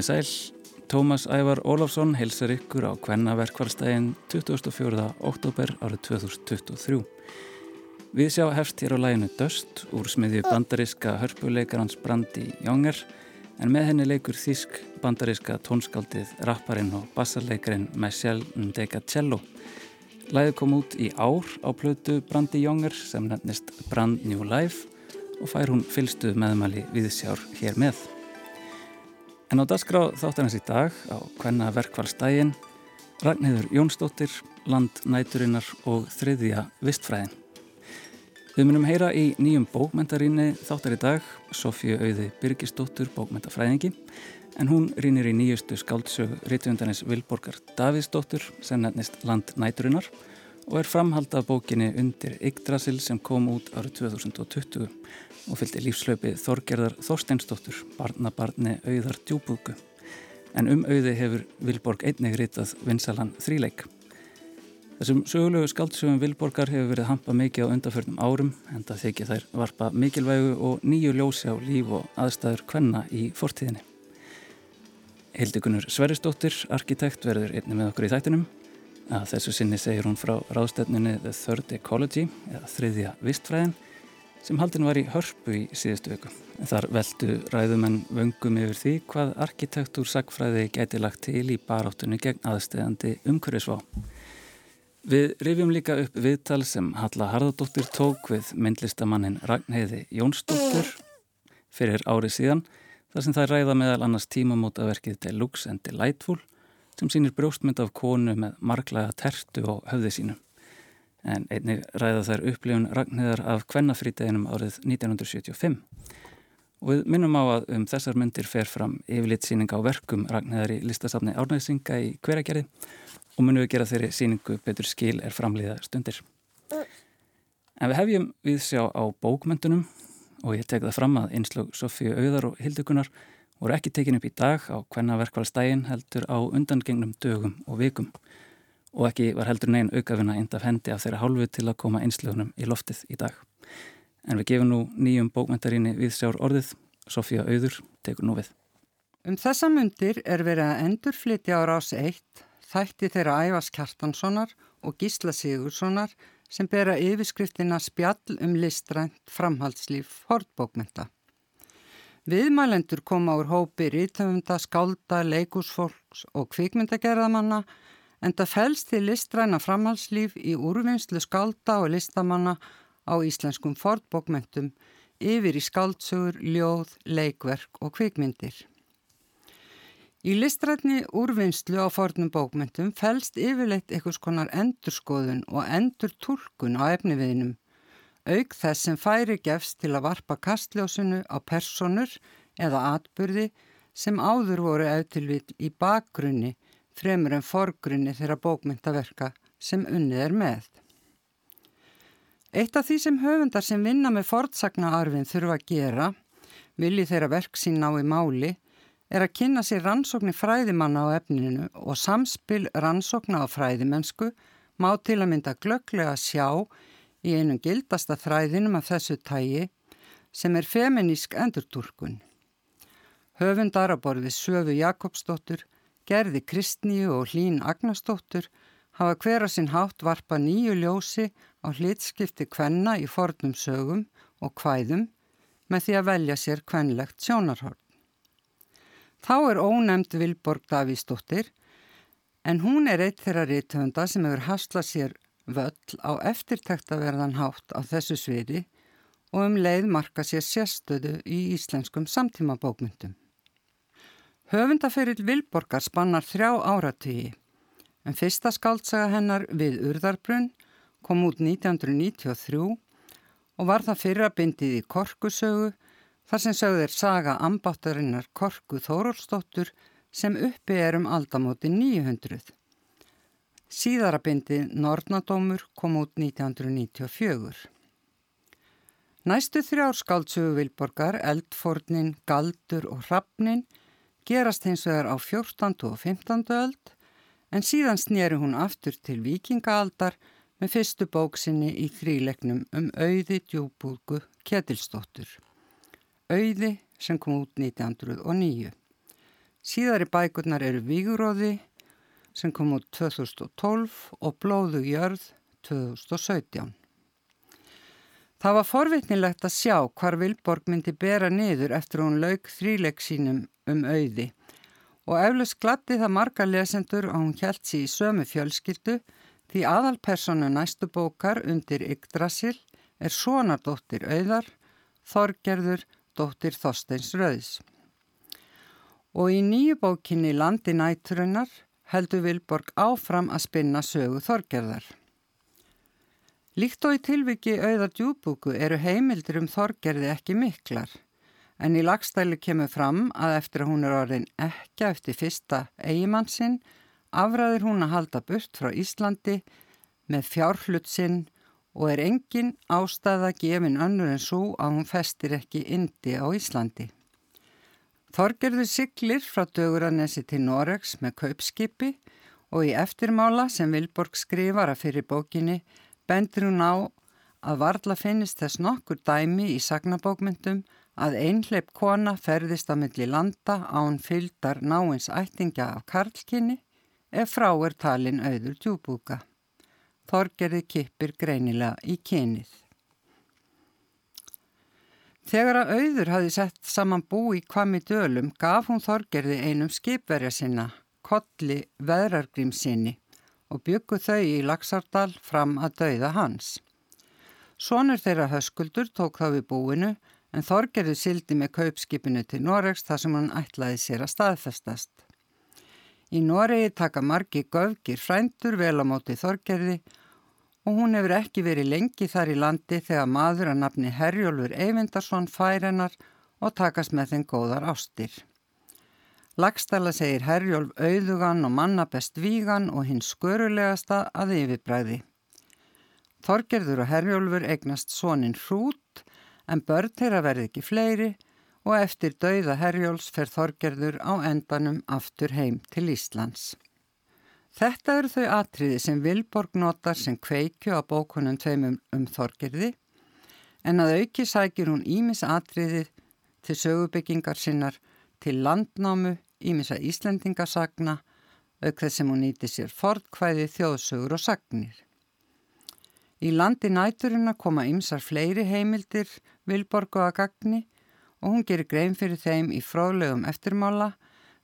Komið sæl, Tómas Ævar Ólafsson heilsar ykkur á Kvennaverkvarstægin 24. oktober árið 2023. Við sjá hefst hér á læginu Döst úr smiðju bandariska hörpuleikarans Brandi Jónger en með henni leikur þísk bandariska tónskaldið rapparinn og bassarleikarin Michelle Ndegacello. Læði kom út í ár á plötu Brandi Jónger sem nefnist Brand New Life og fær hún fylstu meðmæli viðsjár hér með. En á dasgrá þáttarins í dag á hvenna verkvælstægin Ragnhildur Jónsdóttir, Land næturinnar og þriðja vistfræðin. Við munum heyra í nýjum bókmentarinni þáttar í dag, Sofíu Auði Birgisdóttur, bókmentafræðingi, en hún rínir í nýjustu skáldsög Rittvöndanis Vilborgar Davíðsdóttur sem nefnist Land næturinnar og er framhald af bókinni Undir Yggdrasil sem kom út árið 2020 og fylgdi lífslaupi Þorgerðar Þorsteinsdóttur, barnabarni auðar djúbúku. En um auði hefur Vilborg einnig ritað vinsalan þríleik. Þessum sögulegu skáldsögum Vilborgar hefur verið hampa mikið á undarförnum árum en það þykja þær varpa mikilvægu og nýju ljósi á líf og aðstæður kvenna í fortíðinni. Hildegunur Sveristóttir, arkitekt, verður einni með okkur í þættinum. Að þessu sinni segir hún frá ráðstefnunni The Third Ecology eða þriðja vistfræðin sem haldin var í hörpu í síðustu viku. Þar veldu ræðumenn vöngum yfir því hvað arkitektúr sagfræði gæti lagt til í baráttunni gegn aðstegandi umhverfisvá. Við rifjum líka upp viðtal sem Halla Harðardóttir tók við myndlistamannin Ragnheiði Jónsdóttur fyrir árið síðan þar sem það ræða meðal annars tímamótaverkið Deluxe and Delightful sem sýnir brjóstmynd af konu með marglaga tertu og höfði sínu. En einnig ræða þær upplifun Ragnheiðar af kvennafríteginum árið 1975. Og við minnum á að um þessar myndir fer fram yfirleitt síning á verkum Ragnheiðar í listasafni Árnæðsinga í hveragerði og munum við gera þeirri síningu betur skil er framlýða stundir. En við hefjum við sjá á bókmyndunum og ég tek það fram að einslög Sofíu Auðar og Hildugunar voru ekki tekin upp í dag á hvenna verkvælstægin heldur á undangengnum dögum og vikum og ekki var heldur negin aukafina indaf hendi af þeirra hálfu til að koma einslögunum í loftið í dag. En við gefum nú nýjum bókmyndarinni við sjár orðið, Sofía Auður tekur nú við. Um þessa mundir er verið að endurflytja á rás 1 þætti þeirra Ævas Kjartanssonar og Gísla Sigurssonar sem bera yfirskriftina spjall um listrænt framhaldslíf hortbókmynda. Viðmælendur koma úr hópi rítöfunda, skálda, leikúsfólks og kvikmyndagerðamanna en það fælst til listræna framhalslíf í úrvinnslu skálda og listamanna á íslenskum fordbókmentum yfir í skáldsögur, ljóð, leikverk og kvikmyndir. Í listrætni úrvinnslu á fornum bókmentum fælst yfirleitt einhvers konar endurskoðun og endur tólkun á efniviðnum auk þess sem færi gefst til að varpa kastljósinu á personur eða atbyrði sem áður voru eftirvill í bakgrunni fremur en forgrunni þeirra bókmyndaverka sem unnið er með. Eitt af því sem höfundar sem vinna með fortsagnaarfin þurfa að gera, vilji þeirra verk sín ná í máli, er að kynna sér rannsóknir fræðimanna á efninu og samspil rannsókna á fræðimennsku má til að mynda glögglega sjá í einum gildasta þræðinum af þessu tægi sem er feminísk endurtúrkun. Höfundar að borði Söfu Jakobsdóttur, Gerði Kristníu og Hlín Agnarsdóttur hafa hver að sinn hátt varpa nýju ljósi á hlitskipti kvenna í fornum sögum og hvæðum með því að velja sér kvenlegt sjónarhorn. Þá er ónemd Vilborg Davísdóttir en hún er eitt þeirra rítöfunda sem hefur haslað sér völl á eftirtæktaverðan hátt á þessu sviði og um leið marka sér sérstöðu í íslenskum samtímabókmyndum. Höfundaferill Vilborgar spannar þrjá áratígi, en fyrsta skáltsaga hennar við Urðarbrunn kom út 1993 og var það fyrra bindið í Korkusögu þar sem sögður saga ambáttarinnar Korku Þórólsdóttur sem uppi er um aldamóti 900. Síðarabindi Nornadómur kom út 1994. Næstu þrjár skáldsögu Vilborgar, Eldfornin, Galdur og Hrafnin gerast hins vegar á 14. og 15. öld en síðan snýri hún aftur til vikingaaldar með fyrstu bóksinni í þrílegnum um auði djúbúrgu Ketilstóttur. Auði sem kom út 1909. Síðari bækurnar eru Víguróði, sem kom út 2012 og Blóðu jörð 2017. Það var forvitnilegt að sjá hvar Vilborg myndi bera niður eftir hún lauk þríleik sínum um auði og eflust glatti það marga lesendur að hún hjælt sér í sömu fjölskyldu því aðalpersonu næstu bókar undir Yggdrasil er sonardóttir auðar, Þorgerður, dóttir Þorsteins Rauðs. Og í nýju bókinni Landi nætturinnar heldur Vilborg áfram að spinna sögu Þorgerðar. Líkt og í tilviki auðar djúbúku eru heimildir um Þorgerði ekki miklar, en í lagstæli kemur fram að eftir að hún er orðin ekki eftir fyrsta eigimannsinn, afræðir hún að halda burt frá Íslandi með fjárhlutsinn og er engin ástæða gefin önnur en svo að hún festir ekki indi á Íslandi. Þorgerður siglir frá döguranesi til Noregs með kaupskipi og í eftirmála sem Vilborg skrifara fyrir bókinni bendur hún á að varla finnist þess nokkur dæmi í sagnabókmyndum að einhleip kona ferðist að milli landa án fyldar náins ættinga af karlkinni ef frá er talin auður djúbúka. Þorgerði kipir greinilega í kynið. Þegar að auður hafi sett saman bú í kvami dölum gaf hún Þorgerði einum skipverja sinna, Kolli Veðrargrím sinni og byggu þau í Laxardal fram að dauða hans. Sónur þeirra höskuldur tók þá við búinu en Þorgerði sildi með kaupskipinu til Noregs þar sem hann ætlaði sér að staðfestast. Í Noregi taka margi göfgir frændur vel á móti Þorgerði og hún hefur ekki verið lengi þar í landi þegar maður að nafni Herjólfur Eyvindarsson fær hennar og takast með þeim góðar ástir. Lagstæla segir Herjólf auðugan og manna best vígan og hins skörulegasta að yfirbræði. Þorgerður og Herjólfur eignast sonin hrút en börn þeirra verði ekki fleiri og eftir dauða Herjóls fer Þorgerður á endanum aftur heim til Íslands. Þetta eru þau atriði sem Vilborg notar sem kveikju á bókunum tveimum um Þorgerði en að auki sækir hún Ímis atriðið til sögubyggingar sinnar til landnámu Ímisa Íslendingasagna auk þess sem hún nýti sér fordkvæði þjóðsögur og sagnir. Í landi næturina koma ymsar fleiri heimildir Vilborgu að gagni og hún gerir grein fyrir þeim í fróðlegum eftirmála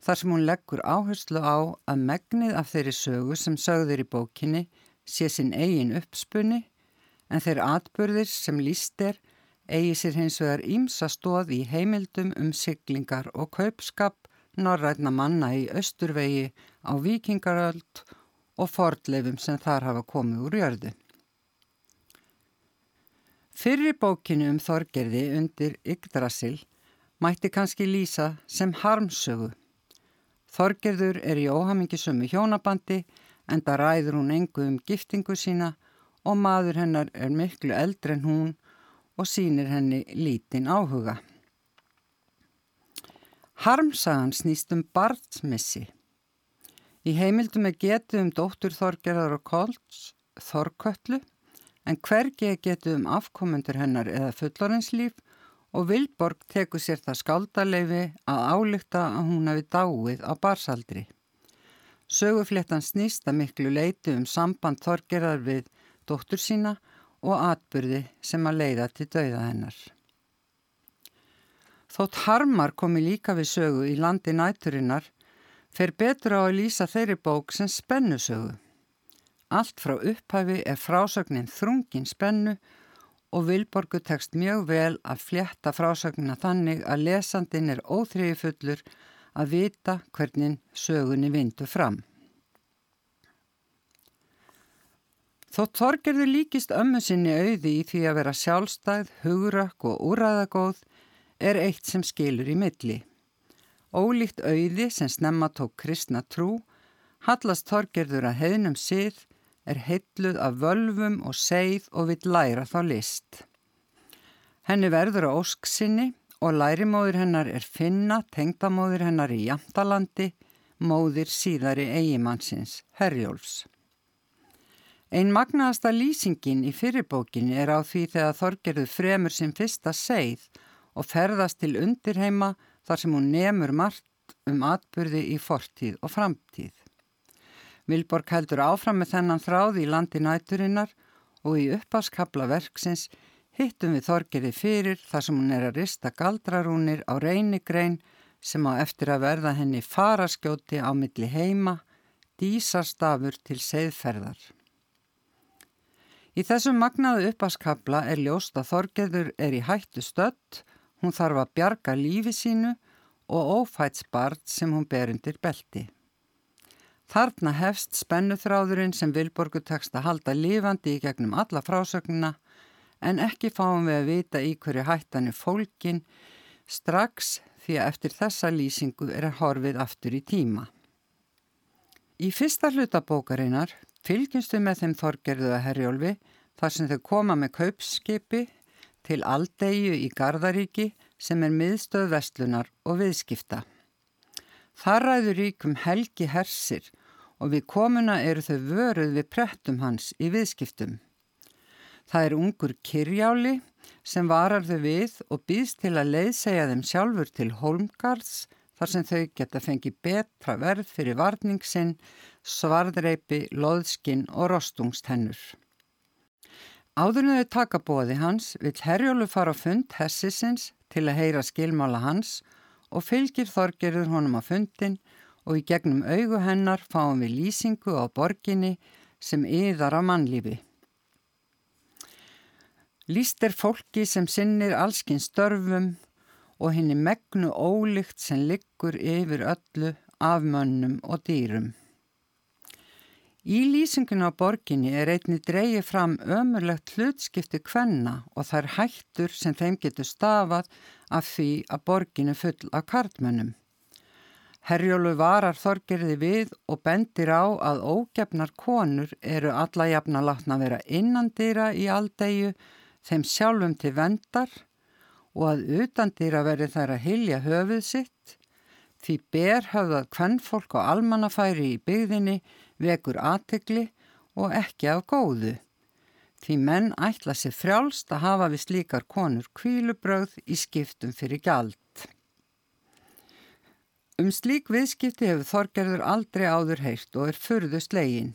þar sem hún leggur áherslu á að megnið af þeirri sögu sem sögður í bókinni sé sinn eigin uppspunni en þeir atbyrðir sem líst er eigi sér hins vegar ímsa stóð í heimildum um siglingar og kaupskap norrætna manna í austurvegi á vikingaröld og fordleifum sem þar hafa komið úr jörðu. Fyrir bókinu um Þorgerði undir Yggdrasil mætti kannski lýsa sem harmsögu. Þorgerður er í óhamingisömu hjónabandi en það ræður hún engu um giftingu sína og maður hennar er miklu eldri en hún og sínir henni lítinn áhuga. Harmsagan snýst um barnsmissi. Í heimildum er getið um dóttur Þorgerðar og Kolds, Þorköllu en hvergi getur um afkomendur hennar eða fullorinnslíf og Vilborg tekur sér það skáldaleifi að álykta að hún hafi dáið á barsaldri. Sögufléttan snýsta miklu leiti um samband þorgerðar við dóttur sína og atbyrði sem að leiða til dauða hennar. Þótt harmar komi líka við sögu í landi næturinnar fer betur á að lýsa þeirri bók sem spennusögu. Allt frá upphæfi er frásögnin þrungin spennu og Vilborgu tekst mjög vel að fljetta frásögnina þannig að lesandin er óþriðifullur að vita hvernig sögunni vindu fram. Þótt Þorgerður líkist ömmu sinni auði í því að vera sjálfstæð, hugrakk og úræðagóð er eitt sem skilur í milli. Ólíkt auði sem snemma tók kristna trú, hallast Þorgerður að hefnum sið er heitluð af völvum og seið og vill læra þá list. Henni verður á ósksinni og lærimóður hennar er finna tengdamóður hennar í Jamtalandi, móðir síðari eigimannsins, Herjólfs. Einn magnaðasta lýsingin í fyrirbókinni er á því þegar Þorgerður fremur sinn fyrsta seið og ferðast til undirheima þar sem hún nemur margt um atbyrði í fortíð og framtíð. Vilborg heldur áfram með þennan þráð í landi næturinnar og í uppáskabla verksins hittum við Þorgeri fyrir þar sem hún er að rista galdrarúnir á reynigrein sem á eftir að verða henni faraskjóti á milli heima, dísarstafur til seðferðar. Í þessum magnaðu uppáskabla er ljóst að Þorgerður er í hættu stött, hún þarf að bjarga lífi sínu og ófætsbart sem hún ber undir belti. Þarna hefst spennuþráðurinn sem Vilborgu tekst að halda lifandi í gegnum alla frásögnuna en ekki fáum við að vita í hverju hættan er fólkin strax því að eftir þessa lýsingu er að horfið aftur í tíma. Í fyrsta hlutabókarinnar fylgjumstu með þeim þorgerðu að herjólfi þar sem þau koma með kaupskipi til aldegju í Gardaríki sem er miðstöð vestlunar og viðskipta. Þar ræður ríkum helgi hersir og við komuna eru þau vöruð við prettum hans í viðskiptum. Það er ungur kirjáli sem varar þau við og býðst til að leiðsegja þeim sjálfur til Holmgards þar sem þau geta fengið betra verð fyrir varningsinn, svarðreipi, loðskinn og rostungstennur. Áðurinu þau taka bóði hans vil Herjólu fara á fund hessisins til að heyra skilmála hans og fylgir þorgerður honum á fundin og í gegnum augu hennar fáum við lýsingu á borginni sem yðar á mannlífi. Lýst er fólki sem sinnir allskinn störfum og henni megnu ólíkt sem liggur yfir öllu af mönnum og dýrum. Í lýsinguna á borginni er einni dreyið fram ömurlegt hlutskipti kvenna og þær hættur sem þeim getur stafað af því að borgin er full af kartmönnum. Herjólu varar þorgerði við og bendir á að ógefnar konur eru alla jafna látna vera innandýra í aldegju þeim sjálfum til vendar og að utandýra veri þær að hilja höfuð sitt því ber höfðað kvennfólk og almannafæri í byggðinni vekur aðtegli og ekki af góðu því menn ætla sér frjálst að hafa við slíkar konur kvílubröð í skiptum fyrir gjald. Um slík viðskipti hefur Þorgerður aldrei áður heilt og er furðu slegin.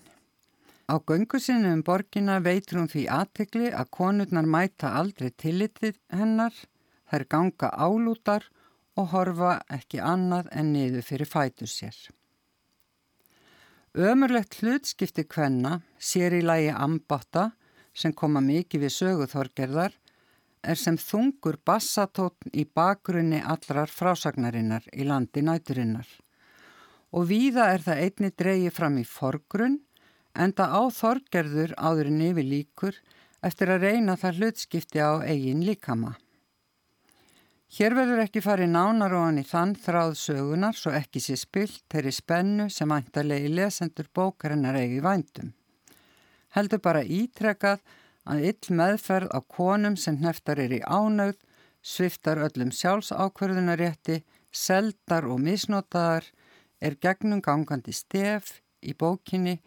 Á göngusinu um borgina veitur hún því aðtegli að konurnar mæta aldrei tillitið hennar. þær ganga álútar og horfa ekki annað en niður fyrir fætur sér. Ömurlegt hlutskipti kvenna, sér í lægi ambáta sem koma mikið við söguþorgerðar, er sem þungur bassatótn í bakgrunni allrar frásagnarinnar í landi næturinnar. Og víða er það einni dreyið fram í forgrunn, enda á þorgerður áður en yfir líkur eftir að reyna það hlutskipti á eigin líkama. Hér verður ekki farið nánar og hann í þann þráð sögunar svo ekki sé spilt þeirri spennu sem æntalegi lesendur bókarinnar eigi vændum. Heldur bara ítrekað að ill meðferð á konum sem hneftar er í ánögð, sviftar öllum sjálfsákverðunarétti, seldar og misnotaðar, er gegnum gangandi stef í bókinni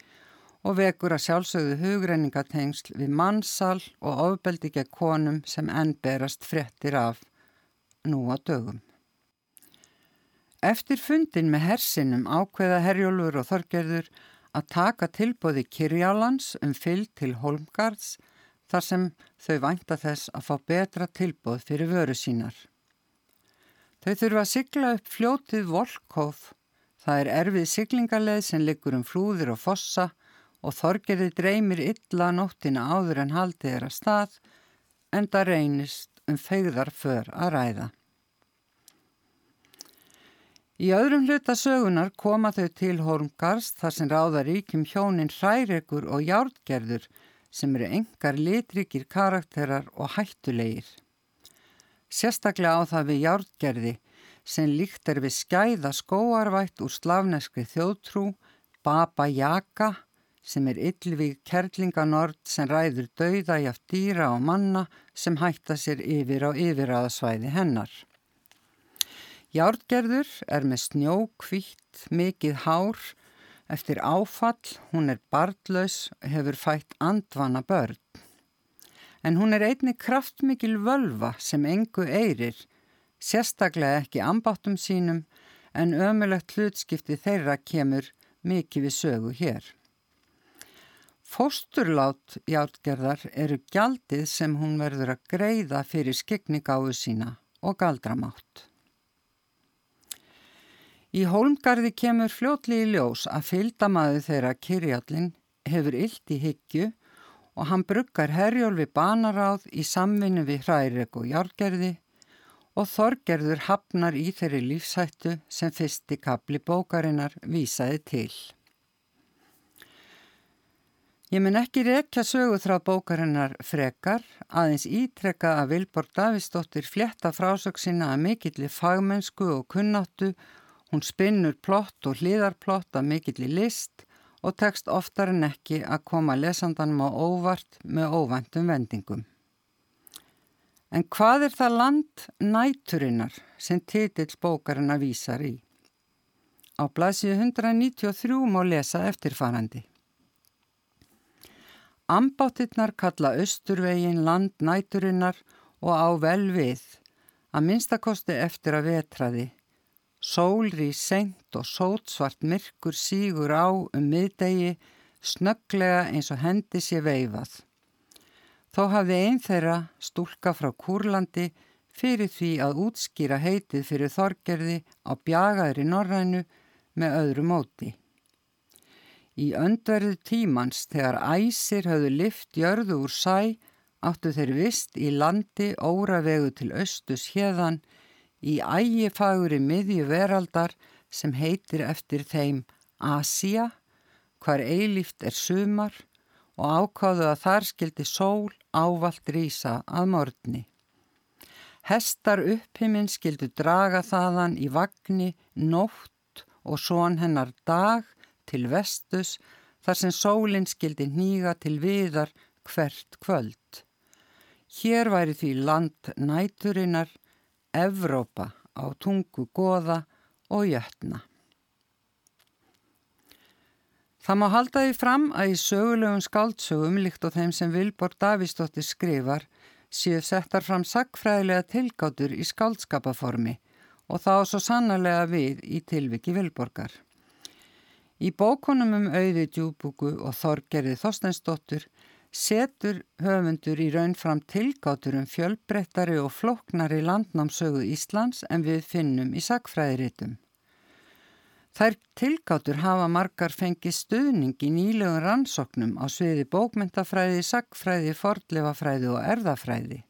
og vekur að sjálfsögðu hugreiningatengsl við mannsal og ofbeldi gegn konum sem enn berast frettir af nú á dögum. Eftir fundin með hersinum ákveða Herjólfur og Þorgerður að taka tilbóði Kirjálans um fylg til Holmgards þar sem þau vænta þess að fá betra tilbóð fyrir vöru sínar. Þau þurfa að sigla upp fljótið Volkhof, það er erfið siglingarleið sem liggur um flúðir og fossa og Þorgerði dreymir illa nóttina áður en haldið er að stað en það reynist um feigðar för að ræða. Í öðrum hluta sögunar koma þau til Hormgars þar sem ráða ríkjum hjónin hræregur og járgerður sem eru engar litrikir karakterar og hættulegir. Sérstaklega á það við járgerði sem líkt er við skæða skóarvætt úr slavneskri þjóðtrú, Baba Jaka sem er yllvík kerlinganord sem ræður dauða aft dýra og manna sem hætta sér yfir á yfiraðasvæði hennar. Járgerður er með snjókvítt, mikið hár, eftir áfall, hún er barndlaus, hefur fætt andvana börn. En hún er einni kraftmikil völva sem engu eirir, sérstaklega ekki ambáttum sínum en ömulegt hlutskipti þeirra kemur mikið við sögu hér. Fósturlát játgerðar eru gjaldið sem hún verður að greiða fyrir skegningáðu sína og galdramátt. Í hólmgarði kemur fljótli í ljós að fylgdamaðu þeirra Kirjallin hefur illt í hyggju og hann bruggar herjólfi banaráð í samvinnu við hrærik og járgerði og þorgerður hafnar í þeirri lífsættu sem fyrsti kapli bókarinnar vísaði til. Ég mun ekki rekja sögu þrá bókarinnar frekar, aðeins ítrekka að Vilborg Davísdóttir fletta frásöksina að mikilli fagmennsku og kunnáttu, hún spinnur plott og hlýðarplott að mikilli list og tekst oftar en ekki að koma lesandanum á óvart með óvæntum vendingum. En hvað er það land næturinnar sem titill bókarinnar vísar í? Á blæsið 193 má lesa eftirfarandi. Ambáttirnar kalla austurvegin land næturinnar og á vel við, að minnstakosti eftir að vetraði. Sólri seint og sótsvart myrkur sígur á um miðdegi, snögglega eins og hendi sé veifað. Þó hafði einn þeirra stúlka frá Kúrlandi fyrir því að útskýra heitið fyrir þorgerði á bjagaðri norrænu með öðru móti. Í öndverðu tímans þegar æsir höfðu lift jörðu úr sæ áttu þeir vist í landi óravegu til austus hérðan í ægifaguri miðju veraldar sem heitir eftir þeim Asia, hvar eilíft er sumar og ákáðu að þar skildi sól ávalt rýsa að morgni. Hestar upphiminn skildu draga þaðan í vagnni, nótt og són hennar dag til vestus þar sem sólinn skildi nýga til viðar hvert kvöld. Hér væri því land næturinnar, Evrópa á tungu goða og jötna. Það má halda því fram að í sögulegum skáldsögum líkt og þeim sem Vilborg Davísdóttir skrifar séu settar fram sagfræðilega tilgátur í skáldskapaformi og þá svo sannarlega við í tilviki Vilborgar. Í bókunum um auði djúbúku og þorgerði Þorsteinsdóttur setur höfundur í raun fram tilgátur um fjölbrettari og floknari landnámsögu Íslands en við finnum í sagfræðiritum. Þær tilgátur hafa margar fengið stuðning í nýlegum rannsóknum á sviði bókmyndafræði, sagfræði, fordlefafræði og erðafræði.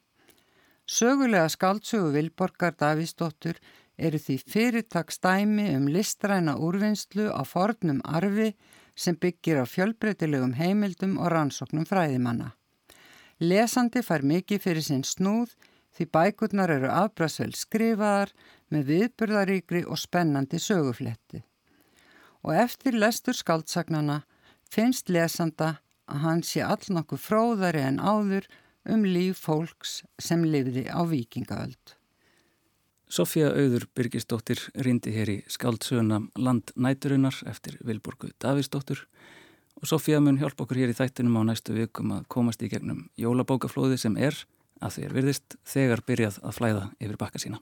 Sögulega skáltsögu Vilborgar Davísdóttur eru því fyrirtagsdæmi um listræna úrvinnslu á fornum arfi sem byggir á fjölbreytilegum heimildum og rannsóknum fræðimanna. Lesandi fær mikið fyrir sinn snúð því bækurnar eru afbrasvel skrifaðar með viðburðaríkri og spennandi sögufletti. Og eftir lestur skaldsagnana finnst lesanda að hann sé all nokkuð fróðari en áður um líf fólks sem lifði á vikingaöld. Sofía Auður Byrgisdóttir rindi hér í skaldsöguna Land næturinnar eftir Vilborgu Davísdóttur og Sofía mun hjálpa okkur hér í þættinum á næstu vikum að komast í gegnum jólabókaflóði sem er, að því er virðist, þegar byrjað að flæða yfir bakka sína.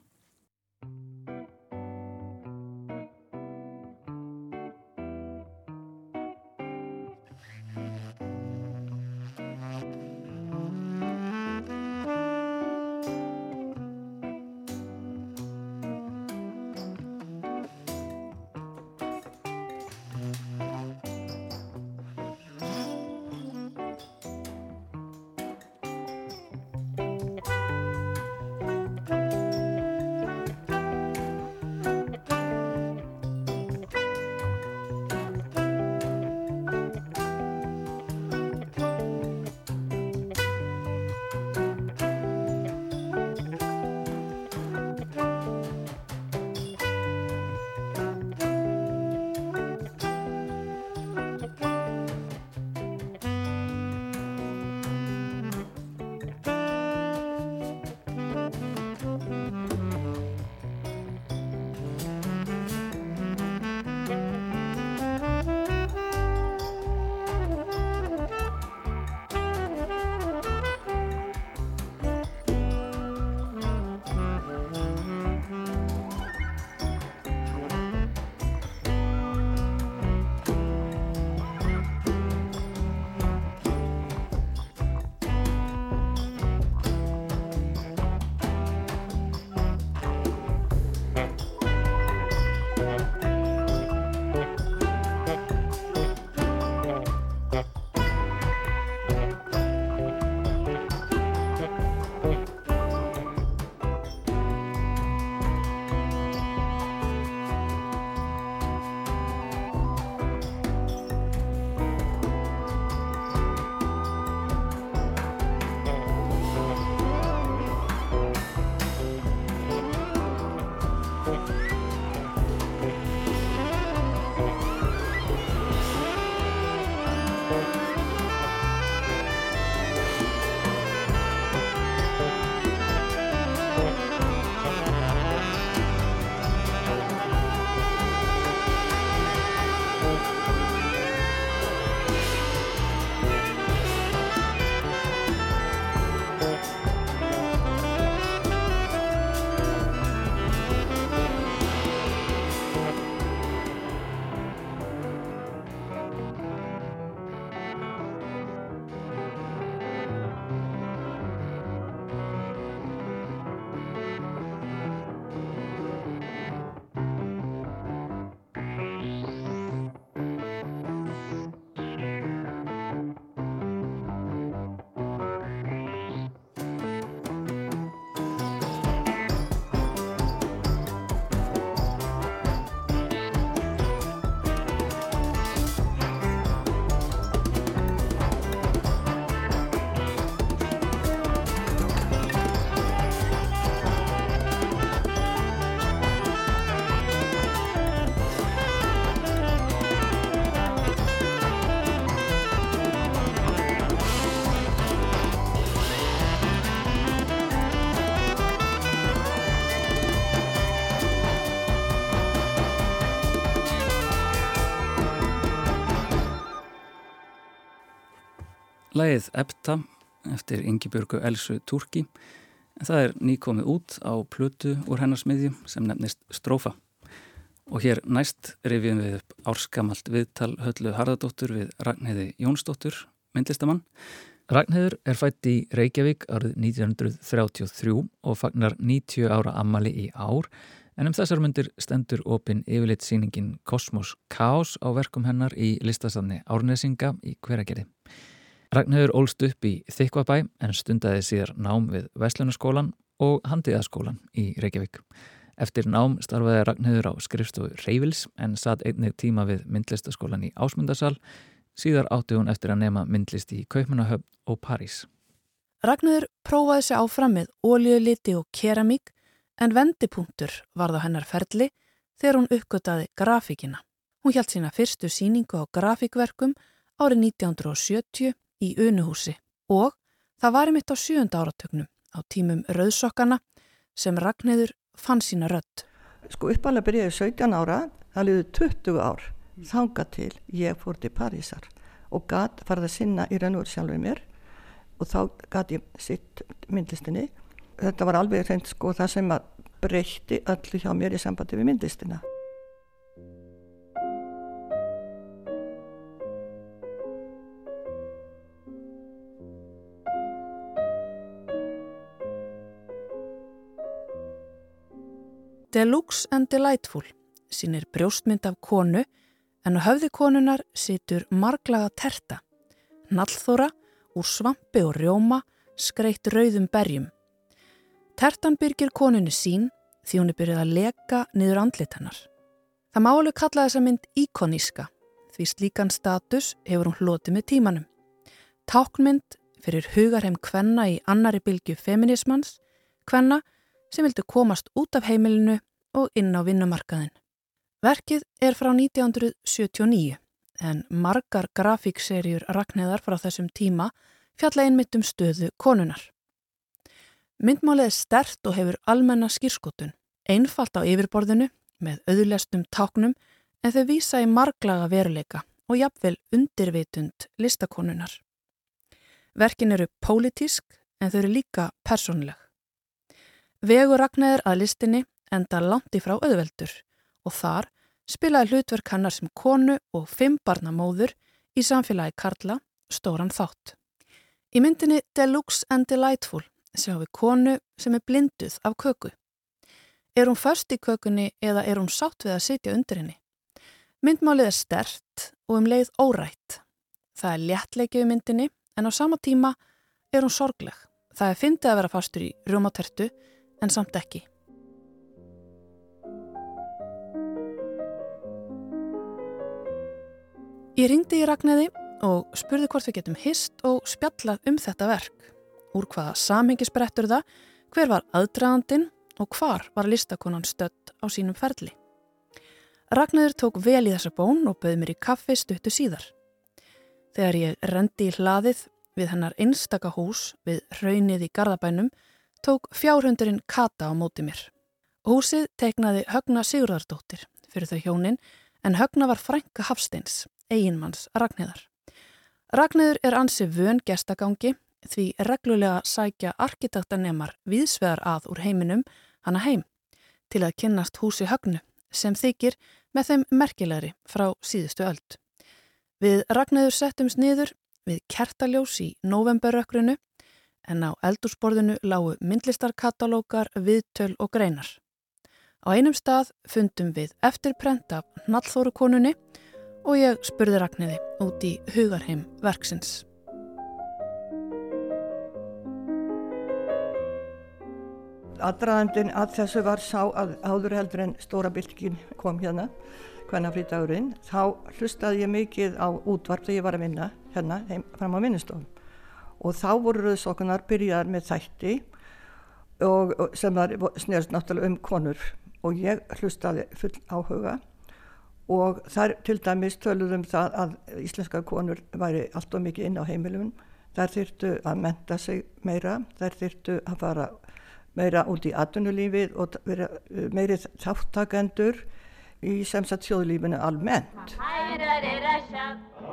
Lægið Epta eftir Yngibjörgu Elsu Turki en það er nýkomið út á plötu úr hennarsmiðju sem nefnist Strófa. Og hér næst rifjum við upp árskamalt viðtal höllu Harðardóttur við Ragnheiði Jónsdóttur, myndlistamann, Ragnhildur er fætt í Reykjavík árið 1933 og fagnar 90 ára ammali í ár en um þessar myndir stendur opinn yfirleitt síningin Kosmos Kaos á verkum hennar í listasafni Árnesinga í hveragerði. Ragnhildur ólst upp í Þykvabæ en stundaði síðar nám við Veslunaskólan og Handiðaskólan í Reykjavík. Eftir nám starfaði Ragnhildur á skrifstofu Reyvils en satt einnig tíma við myndlistaskólan í Ásmundarsal. Síðar átti hún eftir að nema myndlist í Kaupmannahöfn og París. Ragnhildur prófaði sig áfram með óljuliti og keramík en vendipunktur varð á hennar ferli þegar hún uppgötaði grafíkina. Hún hjælt sína fyrstu síningu á grafíkverkum árið 1970 í Unuhúsi og það var einmitt á sjönda áratögnum á tímum rauðsokkana sem Ragnhildur fann sína rött. Sko uppalega byrjaði 17 ára, það liði 20 ár, þanga til ég fór til Parísar og gæt farið að sinna í raun og sjálfur mér og þá gæt ég sitt myndlistinni. Þetta var alveg reynd sko það sem að breytti öllu hjá mér í sambandi við myndlistina. Deluxe and Delightful sínir brjóstmynd af konu en á höfði konunar situr marglaga terta, nallþóra úr svampi og rjóma skreitt rauðum berjum. Tertan byrgir konunni sín því hún er byrjuð að leka niður andlit hennar. Það má alveg kalla þessa mynd íkoníska því slíkan status hefur hún hlotið með tímanum. Táknmynd fyrir hugarheim kvenna í annari bylgu feminismans, kvenna sem vildu komast út af heimilinu og inn á vinnumarkaðin. Verkið er frá 1979 en margar grafíkserjur rakneðar frá þessum tíma fjalla einmitt um stöðu konunar. Myndmálið er stert og hefur almenna skýrskotun, einfalt á yfirborðinu með auðlestum táknum en þau vísa í marglaga veruleika og jafnvel undirvitund listakonunar. Verkin eru pólitísk en þau eru líka persónleg. Vegur Ragnæður að listinni enda langt í frá auðveldur og þar spilaði hlutverk hannar sem konu og fimm barna móður í samfélagi Karla stóran þátt. Í myndinni Deluxe and Delightful sjáum við konu sem er blinduð af köku. Er hún först í kökunni eða er hún sátt við að sitja undir henni? Myndmálið er stert og um leið órætt. Það er léttleikið í myndinni en á sama tíma er hún sorgleg. Það er fyndið að vera fastur í rjómatertu en samt ekki. Ég ringdi í Ragnæði og spurði hvort við getum hist og spjallað um þetta verk. Úr hvaða samhengi sprettur það, hver var aðdraðandin og hvar var listakonan stött á sínum ferli. Ragnæður tók vel í þessa bón og bauð mér í kaffi stuttu síðar. Þegar ég rendi í hlaðið við hennar einstaka hús við raunnið í Garðabænum tók fjárhundurinn Kata á móti mér. Húsið teiknaði Högna Sigurðardóttir fyrir þau hjónin en Högna var frænka Hafsteins, eiginmanns Ragnæðar. Ragnæður er ansi vön gestagangi því reglulega sækja arkitektanemar viðsvegar að úr heiminum hana heim til að kynnast húsi Högnu sem þykir með þeim merkilegri frá síðustu öld. Við Ragnæður settumst niður við kertaljós í novemberökrunu en á eldúsborðinu lágu myndlistarkatalókar, viðtöl og greinar. Á einum stað fundum við eftirprent af Nallþórukonunni og ég spurði Ragnhiði út í hugarheim verksins. Aðdraðandin að þessu var sá að áður heldur en stóra bylgin kom hérna, hvenna frítagurinn, þá hlustaði ég mikið á útvarp þegar ég var að vinna hérna heim fram á minnustofn og þá voru rauðsokkunar byrjaðar með þætti og, og sem var snérst náttúrulega um konur. Og ég hlustaði full áhuga. Og þar til dæmis töluðum það að íslenska konur væri allt og mikið inn á heimilum. Þær þyrtu að menta sig meira. Þær þyrtu að fara meira út í atvinnulífið og vera uh, meiri þáttakendur í semst sjóðlífinu almennt.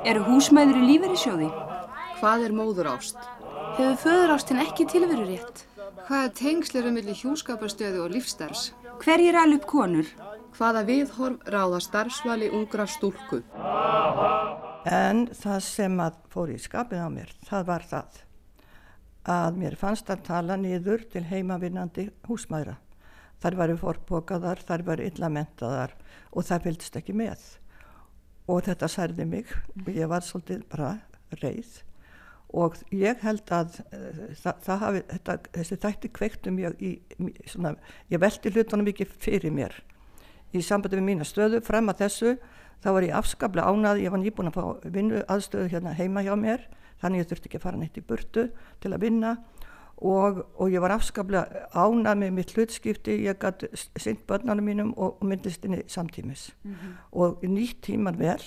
Eru húsmæður í líferi sjóði? Hvað er móður ást? Hefur föður ástin ekki tilveru rétt? Hvaða tengsl eru millir hjúskaparstöðu og lífstarfs? Hverjir alveg upp konur? Hvaða viðhorf ráða starfsvali ungra stúlku? En það sem að fór í skapið á mér, það var það að mér fannst að tala niður til heimavinnandi húsmæra. Þar varu forbókaðar, þar varu illamentaðar og það fylgist ekki með. Og þetta særði mig og ég var svolítið bara reið og ég held að uh, það, það hafi, þetta, þessi þætti kveiktum ég í, svona, ég veldi hlutunum ekki fyrir mér. Í sambandi við mína stöðu, frem að þessu þá var ég afskaplega ánað, ég var nýbúin að fá vinnu aðstöðu hérna heima hjá mér þannig ég þurfti ekki að fara neitt í burtu til að vinna. Og, og ég var afskaplega ánað með mitt hlutskipti, ég gæti synd börnarnum mínum og, og myndlistinni samtímis. Mm -hmm. og nýtt tíman vel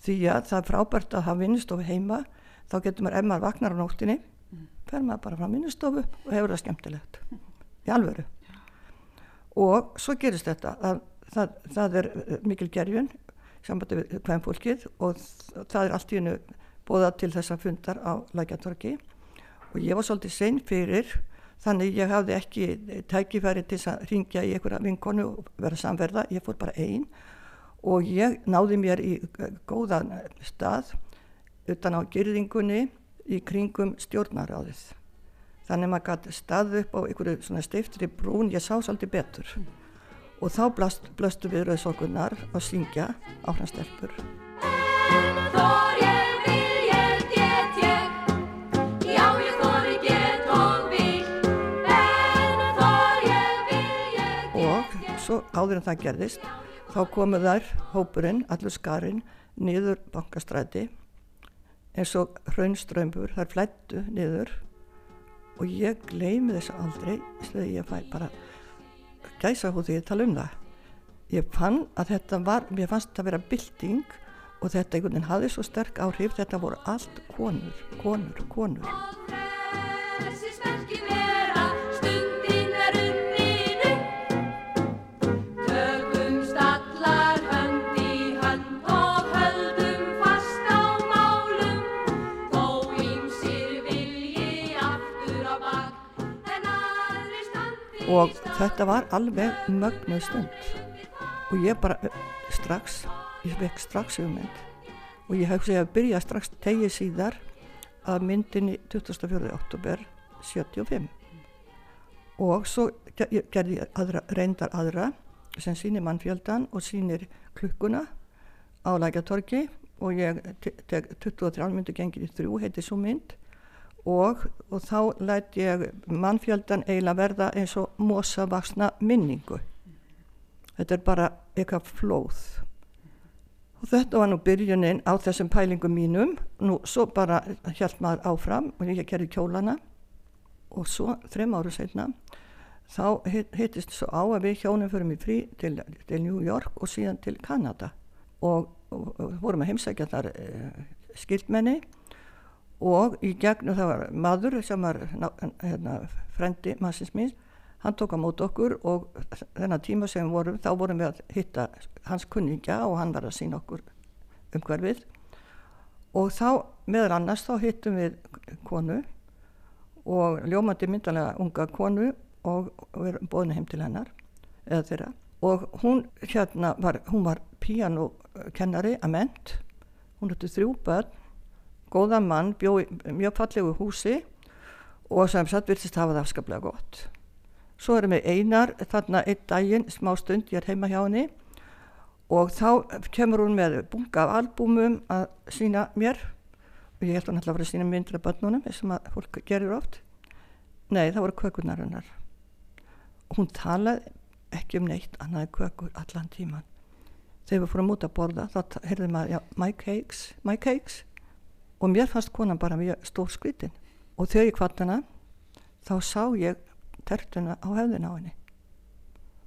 því að það er frábært að hafa vinnustofu heima þá getur maður, ef maður vaknar á nóttinni mm. fer maður bara frá vinnustofu og hefur það skemmtilegt. Í alvöru. Og svo gerist þetta að það, það er mikil gerjun sambandi við hvem fólkið og það er allt í hennu bóða til þessa fundar á Lækjartorki og ég var svolítið sein fyrir þannig ég hafði ekki tækifæri til að ringja í einhverja vinkonu og vera samverða, ég fór bara einn og ég náði mér í góðan stað utan á gyrðingunni í kringum stjórnaráðið þannig maður gæti staðu upp á einhverju svona stiftri brún, ég sá svolítið betur. Mm. og þá blast, blastu við rauðsókunar að syngja á hans stelpur. Svo áður en það gerðist þá komu þær hópurinn, allur skarinn niður bankastræti eins og hraunströmbur þar flættu niður og ég gleymi þess aldrei þegar ég fæ bara gæsa hú því að tala um það. Ég fann að þetta var mér fannst þetta að vera bilding og þetta einhvern veginn hafði svo sterk áhrif þetta voru allt konur, konur, konur og þetta var alveg mögnuð stund. Og ég bara eh, strax, ég vekk strax hugmynd. Og ég segið að byrja strax tegið síðar að myndinni 24. oktober 75 og svo gerði ég aðra, reyndar aðra sem sýnir mannfjöldan og sýnir klukkuna á lækjatorki og ég teg 23 myndu gengir í þrjú heiti svo mynd og, og þá lætt ég mannfjöldan eiginlega verða eins og mosavaksna minningu. Þetta er bara eitthvað flóð. Og þetta var nú byrjunin á þessum pælingum mínum. Nú svo bara hjælt maður áfram og ég gerði kjólana. Og svo þrem áru setna þá hittist svo á að við hjónum förum í frí til, til New York og síðan til Kanada. Og, og, og vorum að heimsækja þar eh, skildmenni og í gegnum það var maður sem var hérna, frendi massins mín hann tók á mót okkur og þennan tíma sem við vorum þá vorum við að hitta hans kunningja og hann var að sína okkur umhverfið. Og þá meðal annars þá hittum við konu og ljómandi myndalega unga konu og við erum bóðin heim til hennar eða þeirra. Og hún hérna var, hún var píanokennari að ment hún hætti þrjú börn góðan mann, bjó mjög fallegu húsi og sem satt viltist hafa það afskaplega gott. Svo erum við einar þarna einn daginn, smá stund, ég er heima hjá henni og þá kemur hún með bunga af albúmum að sína mér og ég held hún alltaf að vera að sína myndir af börnunum og maður fólk gerir oft. Nei, það voru kökunar hennar. Hún talaði ekki um neitt annaði kökur allan tíman. Þegar við fórum út að borða þá heyrðum maður, já, my cakes, my cakes og mér fannst konan bara mjög stór skvitin og þegar ég kvart hana þá sá ég tertuna á höfðin á henni.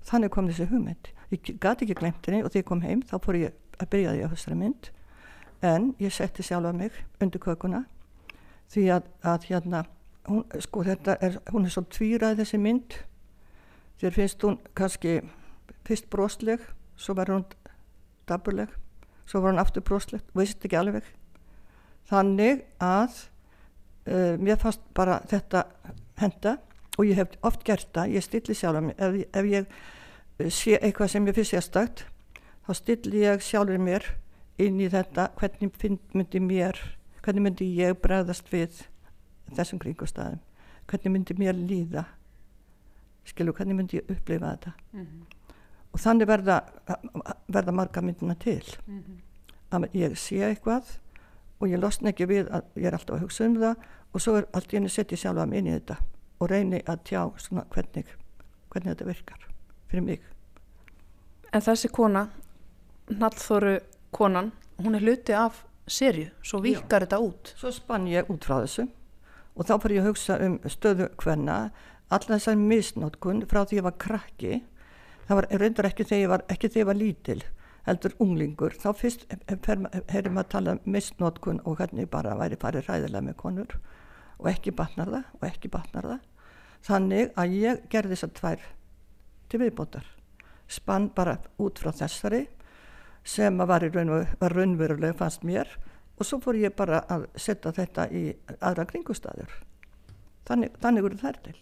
Þannig kom þessi hugmynd. Ég gati ekki glemt henni og þegar ég kom heim þá fór ég að byrja því á þessari mynd. En ég setti sjálfa mig undir kökuna því að, að hérna hún, sko þetta er, hún er svo tvírað þessi mynd. Þér finnst hún kannski fyrst brosleg svo var hún daburleg svo var hún aftur brosleg veist ekki alveg þannig að uh, mér fannst bara þetta henda og ég hef oft gert það, ég stilli sjálf ef, ef ég uh, sé eitthvað sem ég finnst sérstakt þá stilli ég sjálfur mér inn í þetta hvernig myndi mér hvernig myndi ég bregðast við þessum kringustæðum hvernig myndi mér líða? Skilu, hvernig myndi ég upplifa þetta? Mm -hmm. og þannig verða verða marga myndina til. Mm -hmm. að ég sé eitthvað og ég losna ekki við að ég er alltaf að hugsa um það. Og svo er allt í henni sett ég sjálfa mig inn í þetta og reyni að tjá svona hvernig hvernig þetta virkar fyrir mig. En þessi kona Nallþóru konan hún er hluti af serju, svo vikar þetta út. Svo spann ég út frá þessu og þá fyrir ég að hugsa um stöðu hvenna allar þessar misnótkun frá því ég var krakki. Það var reyndar ekki þegar ég var, ekki þegar ég var lítil heldur unglingur þá fyrst heyrðum að tala um misnótkun og hvernig bara væri farið ræðilega með konur og ekki batnar það og ekki batnar það. Þannig að ég gerði þessar tvær til viðbótar. Spann bara út frá þessari sem var, var raunverulega fannst mér og svo fór ég bara að setja þetta í aðra kringustæður þannig, þannig voru þær til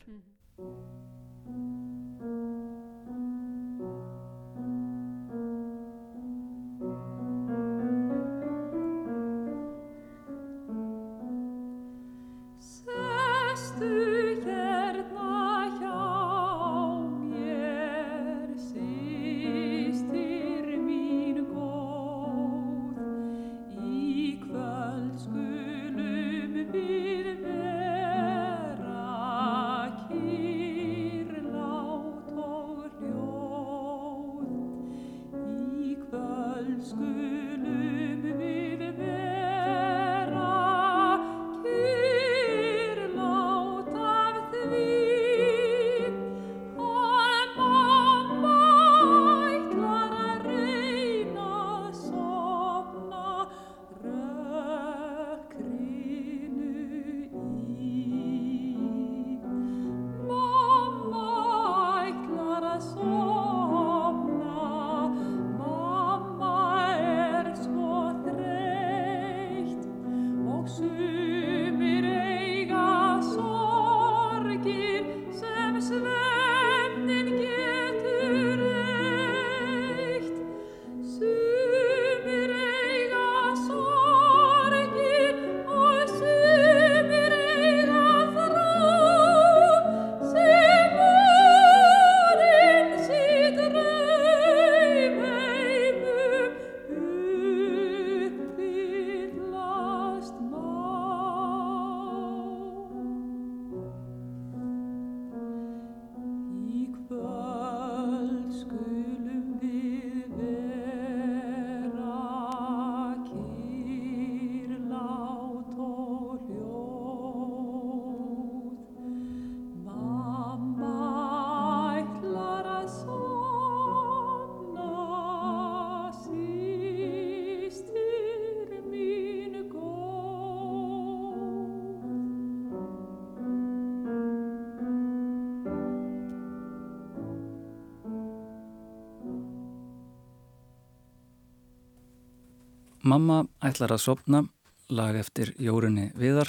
Mamma ætlar að sopna, lag eftir Jórunni Viðar,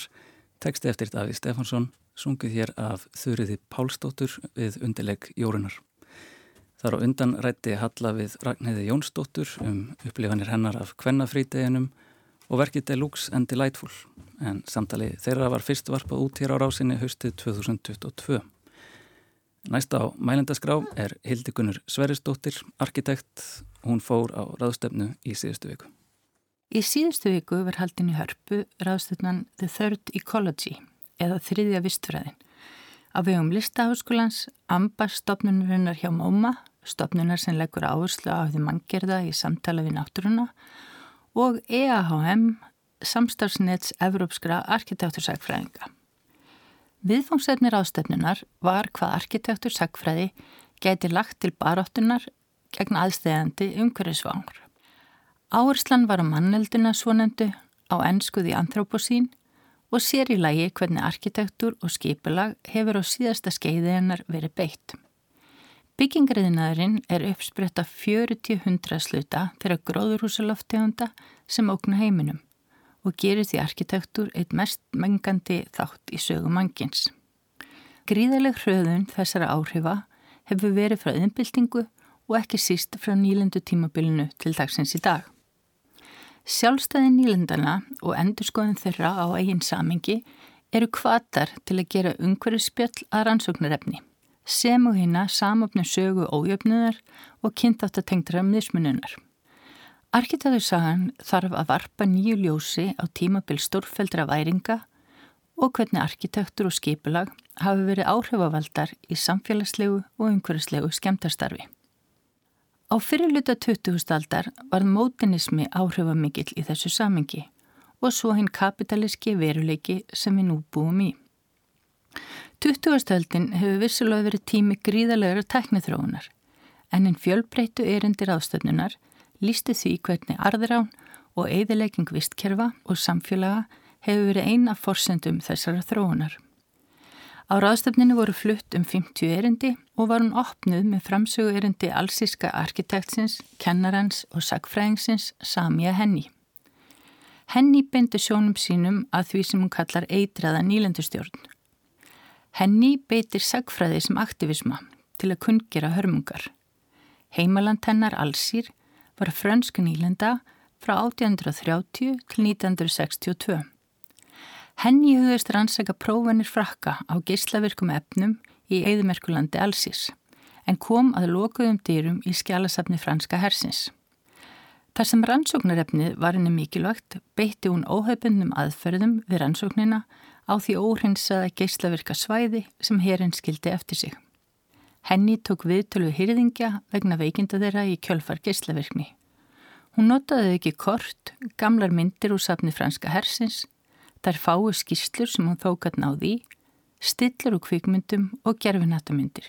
teksti eftir Daví Stefansson, sungið hér af Þurriði Pálsdóttur við undirleg Jórunnar. Þar á undan rætti Halla við Ragnheiði Jónsdóttur um upplifanir hennar af kvennafrídeginum og verkið Deluxe and Delightful, en samtali þeirra var fyrst varpað út hér á rásinni haustið 2022. Næsta á mælendaskrá er Hildikunur Sverisdóttir, arkitekt, hún fór á ráðstefnu í síðustu viku. Í síðustu viku verð haldin í hörpu ráðstöðnan The Third Ecology eða þriðja vistfræðin. Á vegum listaháskólans, AMBA stopnunarinnar hjá MOMA, stopnunar sem leggur áherslu á því manngerða í samtala við náttúruna og EAHM, samstarfsnets Evrópskra arkitektursækfræðinga. Viðfóngsefni ráðstöðnunar var hvað arkitektursækfræði gæti lagt til baráttunar gegn aðstæðandi umhverfisvangur. Áherslan var á manneldina svonendu á ennskuði anthróposín og sér í lagi hvernig arkitektur og skipulag hefur á síðasta skeiði hennar verið beitt. Byggingriðinaðurinn er uppspretta 40-100 sluta fyrir gróðurhúsaloftegunda sem óknu heiminum og gerir því arkitektur eitt mest mengandi þátt í sögum mangins. Gríðaleg hröðun þessara áhrifa hefur verið frá innbyltingu og ekki síst frá nýlendu tímabilinu til dagsins í dag. Sjálfstæði nýlendana og endurskoðun þeirra á eigin samengi eru kvatar til að gera umhverfspjöll að rannsóknarefni sem og hérna samöfnum sögu ójöfnuðar og kynþáttatengra mismununar. Arkitektурsagan þarf að varpa nýju ljósi á tímabil stórfældra væringa og hvernig arkitektur og skipulag hafi verið áhrifavaldar í samfélagslegu og umhverfislegu skemtarstarfi. Á fyrirluta 20. aldar var mótinismi áhrifamikill í þessu samengi og svo hinn kapitalíski veruleiki sem við nú búum í. 20. stöldin hefur vissulega verið tími gríðalegra teknithróunar en einn fjölbreytu erindir ástöfnunar lísti því hvernig arðrán og eigðilegging vistkerfa og samfélaga hefur verið eina forsendum þessara þróunar. Á ráðstöfninu voru flutt um 50 erindi og var hún opnuð með framsögu erindi allsíska arkitektsins, kennarans og sagfræðingsins Samja Henni. Henni beindi sjónum sínum að því sem hún kallar eitraða nýlendustjórn. Henni beitir sagfræði sem aktivisma til að kungera hörmungar. Heimaland hennar Allsýr var frönsk nýlenda frá 1830 til 1962. Henni hugðist rannsaka prófanir frakka á geyslavirkum efnum í Eðimerkulandi Alsís en kom að lokuðum dýrum í skjálasafni franska hersins. Þar sem rannsóknarefnið var henni mikilvægt beitti hún óhaupundum aðferðum við rannsóknina á því óhreinsaða geyslavirka svæði sem herinn skildi eftir sig. Henni tók viðtölu hýrðingja vegna veikinda þeirra í kjölfar geyslavirkni. Hún notaði ekki kort, gamlar myndir úr safni franska hersins, þær fáu skýrslur sem hún þókat náði stillur úr kvikmyndum og gerfinatamindir.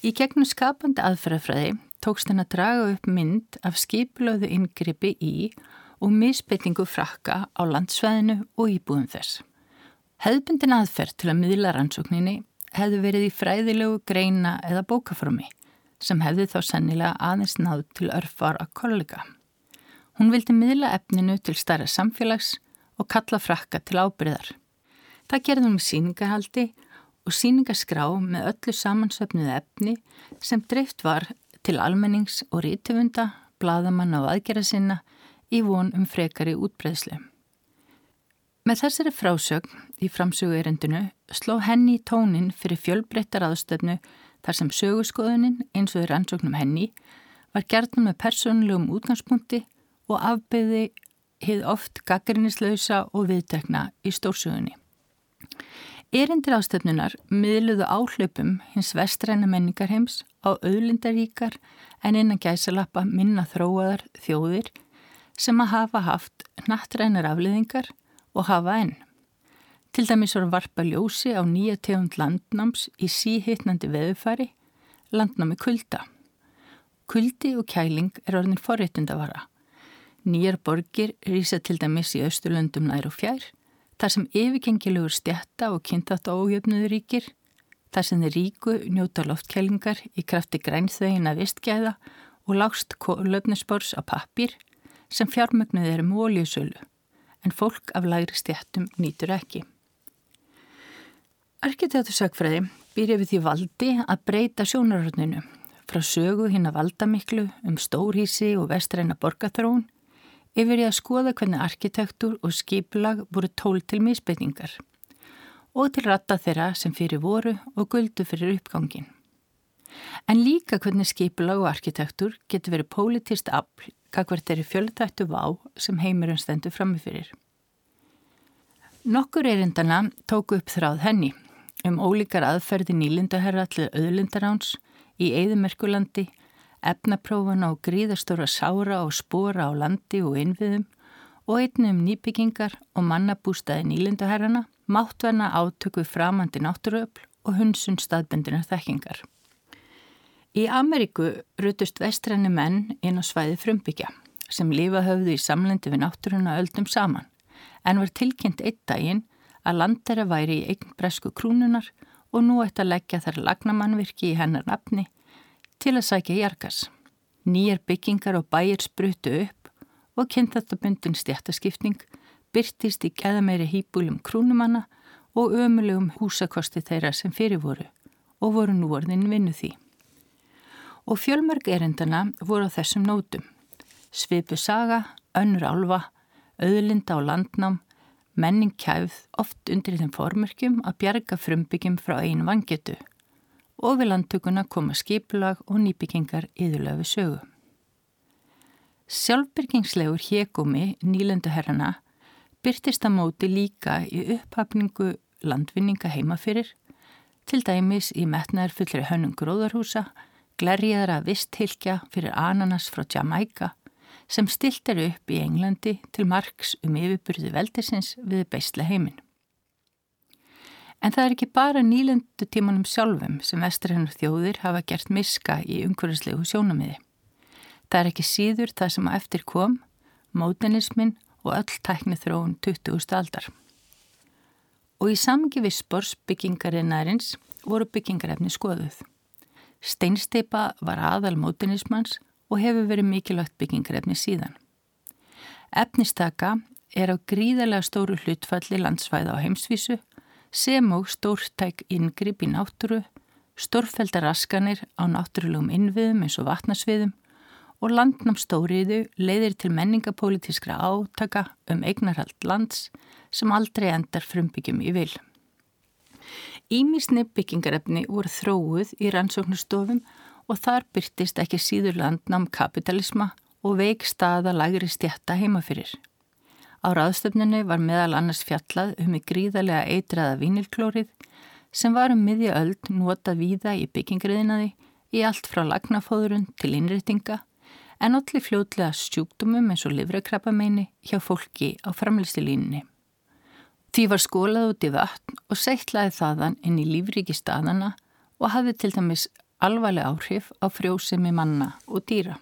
Í gegnum skapandi aðferðafræði tókst henn að draga upp mynd af skipilöðu yngripi í og misbyttingu frakka á landsvæðinu og íbúðum þess. Hefðbundin aðferð til að miðla rannsókninni hefði verið í fræðilegu greina eða bókaformi sem hefði þá sennilega aðeins náð til örfar að kollega. Hún vildi miðla efninu til starra samfélags og kalla frakka til ábyrðar. Það hún með síningahaldi og síningaskrá með öllu samansöfnuð efni sem dreift var til almennings og rítifunda, bladamanna og aðgerra sinna í von um frekari útbreyðslu. Með þessari frásögn í framsögu erendinu sló henni í tónin fyrir fjölbreyttar aðstöfnu þar sem sögurskoðunin eins og þeir ansóknum henni var gerðan með persónulegum útgangspunkti og afbyði hið oft gaggrinnislausa og viðtekna í stórsögunni. Erindir ástöfnunar miðluðu áhlaupum hins vestræna menningarheims á auðlindaríkar en innan gæsalappa minna þróaðar þjóðir sem að hafa haft nattrænar afliðingar og hafa enn. Til dæmis voru varpa ljósi á nýja tegund landnáms í síhittnandi veðufari, landnámi kulda. Kuldi og kæling er orðin forréttundavara. Nýjar borgir rýsa til dæmis í Östurlöndum nær og fjær, þar sem yfirgengilegur stjætta og kynþátt ójöfnuður ríkir, þar sem þeir ríku njóta loftkælingar í krafti grænþvegina vistgæða og lágst löfnusbors á pappir sem fjármögnuð er um óljusölu en fólk af lægri stjættum nýtur ekki. Arkitektursakfræði býr yfir því valdi að breyta sjónarhörninu frá sögu hinn að valda miklu um stórhísi og vestræna borgathróun yfir í að skoða hvernig arkitektur og skipulag voru tól til misbeitingar og til ratta þeirra sem fyrir voru og guldu fyrir uppgangin. En líka hvernig skipulag og arkitektur getur verið pólitist afl kakvert er í fjöldættu vá sem heimurinn stendur framifyrir. Nokkur erindana tóku upp þráð henni um ólíkar aðferði nýlindaherra til auðlindaráns í Eðimerkulandi, efnaprófana og gríðastóra sára og spóra á landi og innviðum og einnig um nýbyggingar og mannabústaði nýlindaherrana, máttverna átöku framandi náttúruöfl og hunsun staðbendinar þekkingar. Í Ameríku rutust vestræni menn inn á svæði frumbyggja sem lifa höfðu í samlendi við náttúruna öldum saman en var tilkynnt eitt daginn að landera væri í eign bresku krúnunar og nú ætti að leggja þar lagnamannvirki í hennar nafni til að sækja jargas. Nýjar byggingar og bæir sprutu upp og kynþáttabundin stjættaskipning byrtist í geðameiri hýbúlum krúnumanna og ömulegum húsakosti þeirra sem fyrir voru og voru nú orðin vinnu því og fjölmörg erindana voru á þessum nótum. svipu saga, önnur alfa, auðlinda og landnám, menning kæfð oft undir þeim formörkjum að bjarga frumbyggjum frá einu vangetu og við landtökuna koma skipulag og nýbyggingar yðurlega við sögu. Sjálfbyrgingslegur hégumi nýlenduherrana byrtist að móti líka í upphafningu landvinninga heimafyrir, til dæmis í metnaðar fullri hönnum gróðarhúsa, glerjaðara visthylkja fyrir ananas frá Jamaica sem stilt er upp í Englandi til margs um yfirburði veldisins við beistla heiminn. En það er ekki bara nýlendu tímanum sjálfum sem vestræðanar þjóðir hafa gert miska í umhverfislegu sjónamiði. Það er ekki síður það sem að eftir kom, mótenismin og öll tækni þróun 20. aldar. Og í samgi við spors byggingarinnarins voru byggingarefni skoðuð. Steinsteipa var aðal mótenismans og hefur verið mikilvægt byggingarefni síðan. Efnistaka er á gríðarlega stóru hlutfalli landsvæða á heimsvísu sem og stórtæk inngrip í náttúru, stórfældar raskanir á náttúrulegum innviðum eins og vatnarsviðum og landnám stóriðu leiðir til menningapolítiskra átaka um eignarhald lands sem aldrei endar frumbyggjum í vil. Ímisni byggingarefni voru þróuð í rannsóknustofum og þar byrtist ekki síður landnám kapitalisma og veik staða lagri stjætta heimafyrir. Á ráðstöfninu var meðal annars fjallað um í gríðarlega eitraða vínilklórið sem var um miðja öld notað víða í byggingriðinaði í allt frá lagnafóðurun til innrýtinga en allir fljóðlega sjúkdumum eins og livrakrabbameini hjá fólki á framlistilínunni. Því var skólað út í vatn og seittlaði þaðan inn í lífriki staðana og hafði til dæmis alvarleg áhrif á frjósemi manna og dýra.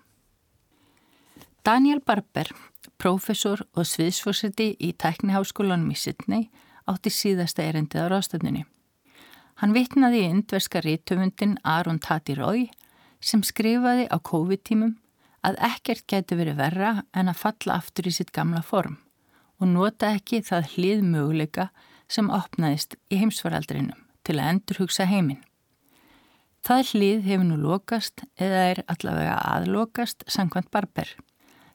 Daniel Barber, profesor og sviðsforseti í tækniháskólanum í Sydney, átti síðasta erendið á ráðstöfnunni. Hann vitnaði í indverska rítumundin Aron Tati Rói sem skrifaði á COVID-tímum að ekkert gæti verið verra en að falla aftur í sitt gamla form og nota ekki það hlið möguleika sem opnaðist í heimsvaraldrinum til að endur hugsa heiminn. Það hlið hefur nú lokast eða er allavega aðlokast sangkvæmt barber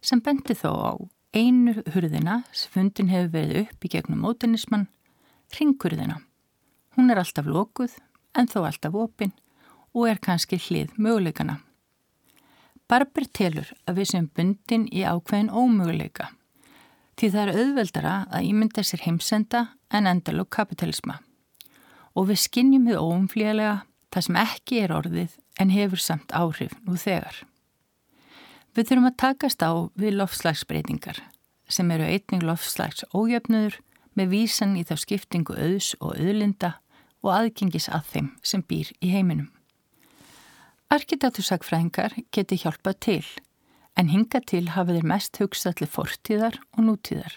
sem bendi þó á einu hurðina sem fundin hefur verið upp í gegnum mótinismann, ringurðina. Hún er alltaf lokuð en þó alltaf opinn og er kannski hlið möguleikana. Barber telur að við sem bundin í ákveðin ómöguleika Því það er auðveldara að ímynda sér heimsenda en endalók kapitalisma. Og við skinnjum þið óumflíðlega það sem ekki er orðið en hefur samt áhrif nú þegar. Við þurfum að takast á við lofslagsbreytingar sem eru einning lofslags ójöfnöður með vísan í þá skiptingu auðs og auðlinda og aðgengis að þeim sem býr í heiminum. Arkitektursakfræðingar geti hjálpað til en hinga til hafa þeir mest hugsað til fortíðar og nútíðar.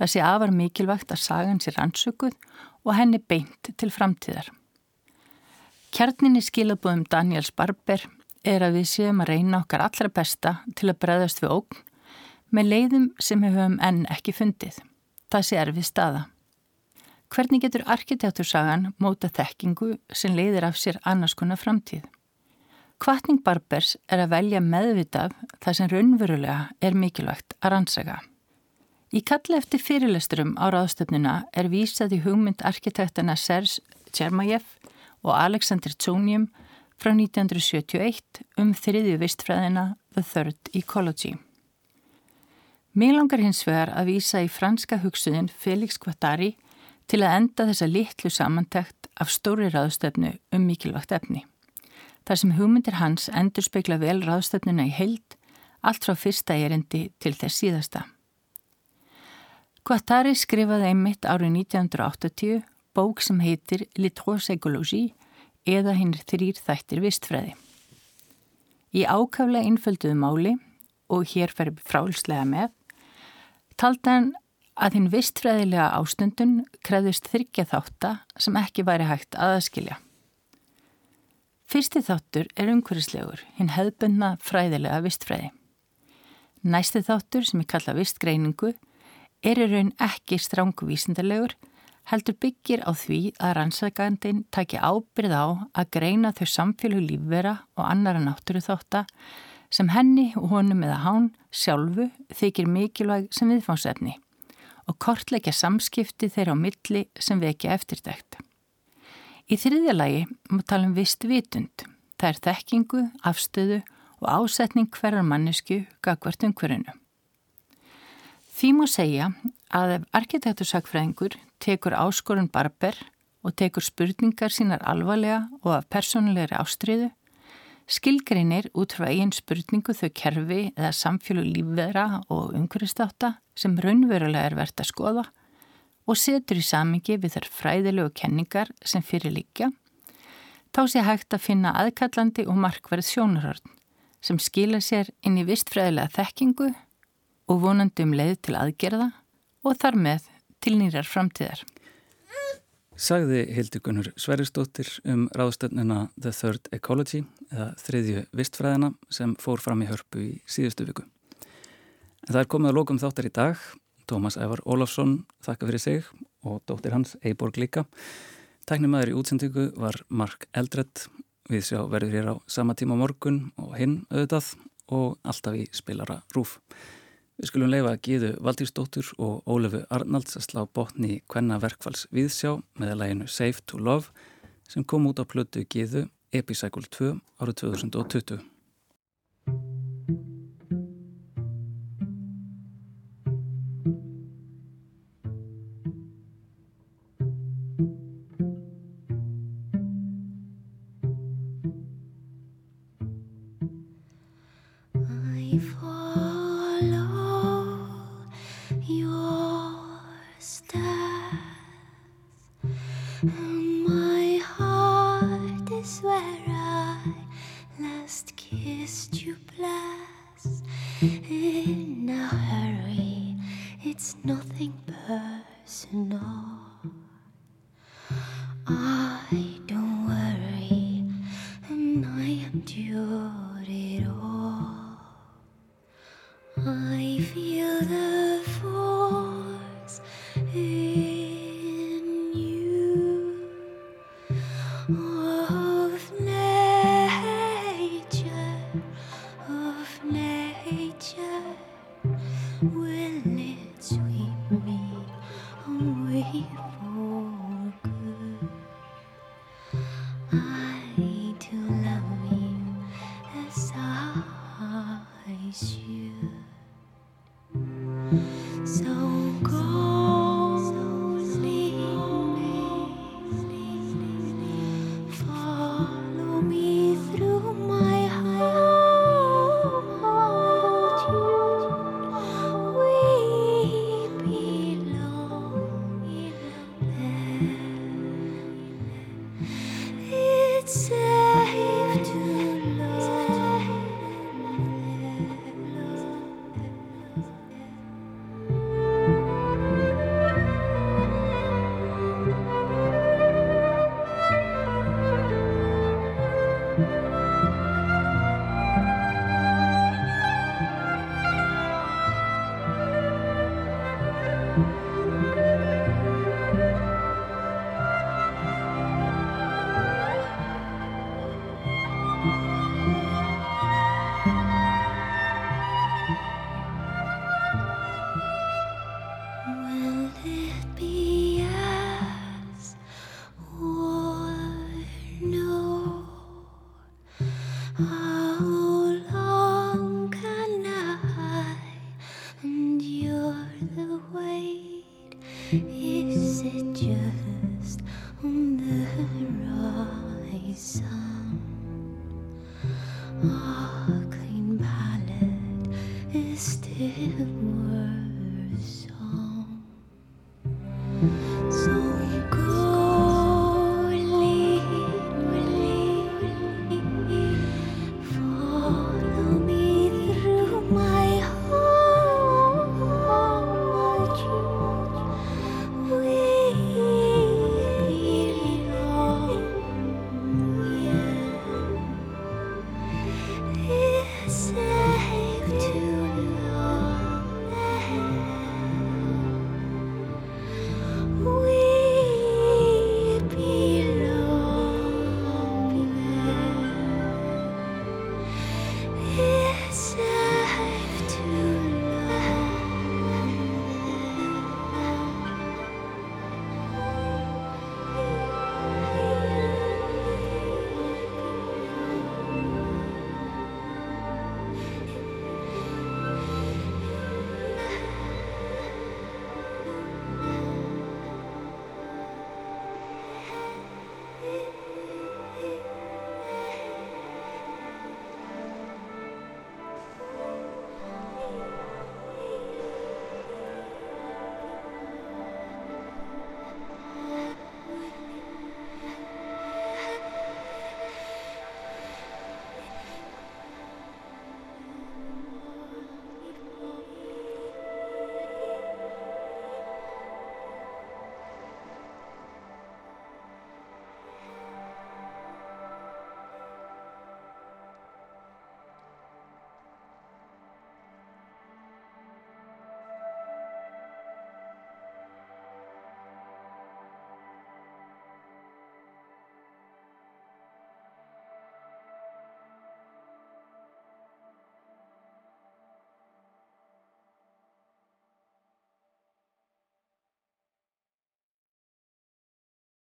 Það sé afar mikilvægt að sagan sér ansökuð og henni beint til framtíðar. Kjarninni skilabóðum Daniels Barber er að við séum að reyna okkar allra besta til að breðast við ógn með leiðum sem við höfum enn ekki fundið. Það sé erfið staða. Hvernig getur arkitektursagan móta þekkingu sem leiðir af sér annars konar framtíð? Kvartning Barbers er að velja meðvitað það sem raunverulega er mikilvægt að rannsaka. Í kalli eftir fyrirlesturum á ráðstöfnuna er vísað í hugmynd arkitektana Serge Tjermajev og Alexander Tsonium frá 1971 um þriðju vistfræðina The Third Ecology. Mér langar hins vegar að vísa í franska hugsuðin Felix Guattari til að enda þessa litlu samantækt af stóri ráðstöfnu um mikilvægt efni þar sem hugmyndir hans endur speikla vel ráðstöfnuna í heild, allt frá fyrsta erindi til þess síðasta. Guattari skrifaði einmitt árið 1980 bók sem heitir Litrósegologi eða hinn þrýr þættir vistfræði. Í ákaflega innfölduðu máli, og hér fer frálslega með, taldi hann að hinn vistfræðilega ástundun kreðist þryggja þátta sem ekki væri hægt aðaskilja. Fyrsti þáttur er umhverfislegur, hinn hefðbundna fræðilega vistfræði. Næsti þáttur sem ég kalla vistgreiningu er í raun ekki strángu vísindarlegur, heldur byggir á því að rannsækandin taki ábyrð á að greina þau samfélag lífvera og annara náttúru þáttar sem henni og honum eða hán sjálfu þykir mikilvæg sem viðfánsefni og kortleikja samskipti þeirra á milli sem vekja eftirdækt. Í þriðja lagi má tala um vist vitund. Það er þekkingu, afstöðu og ásetning hverjar mannesku gagvart umhverjunu. Því má segja að ef arkitektursakfræðingur tekur áskorun barber og tekur spurningar sínar alvarlega og af personulegri ástriðu, skilgreinir út frá eigin spurningu þau kerfi eða samfélag lífveðra og umhverjastáta sem raunverulega er verðt að skoða og setur í samingi við þær fræðilegu kenningar sem fyrir líkja, þá sé hægt að finna aðkallandi og markverð sjónarhörn sem skila sér inn í vistfræðilega þekkingu og vonandi um leið til aðgerða og þar með til nýrar framtíðar. Sagði Hildegunur Sveristóttir um ráðstöfnuna The Third Ecology eða þriðju vistfræðina sem fór fram í hörpu í síðustu viku. En það er komið að lókum þáttar í dag. Tómas Ævar Ólafsson þakka fyrir sig og dóttir hans Eiborg líka. Tæknumæður í útsendingu var Mark Eldredd. Við sjá verður hér á sama tíma morgun og hinn auðvitað og alltaf í spilara rúf. Við skulum leifa Gíðu Valdísdóttur og Ólefu Arnalds að slá botni í Kvenna verkfalls viðsjá með læginu Safe to Love sem kom út á plötu Gíðu Epicycle 2 árið 2020.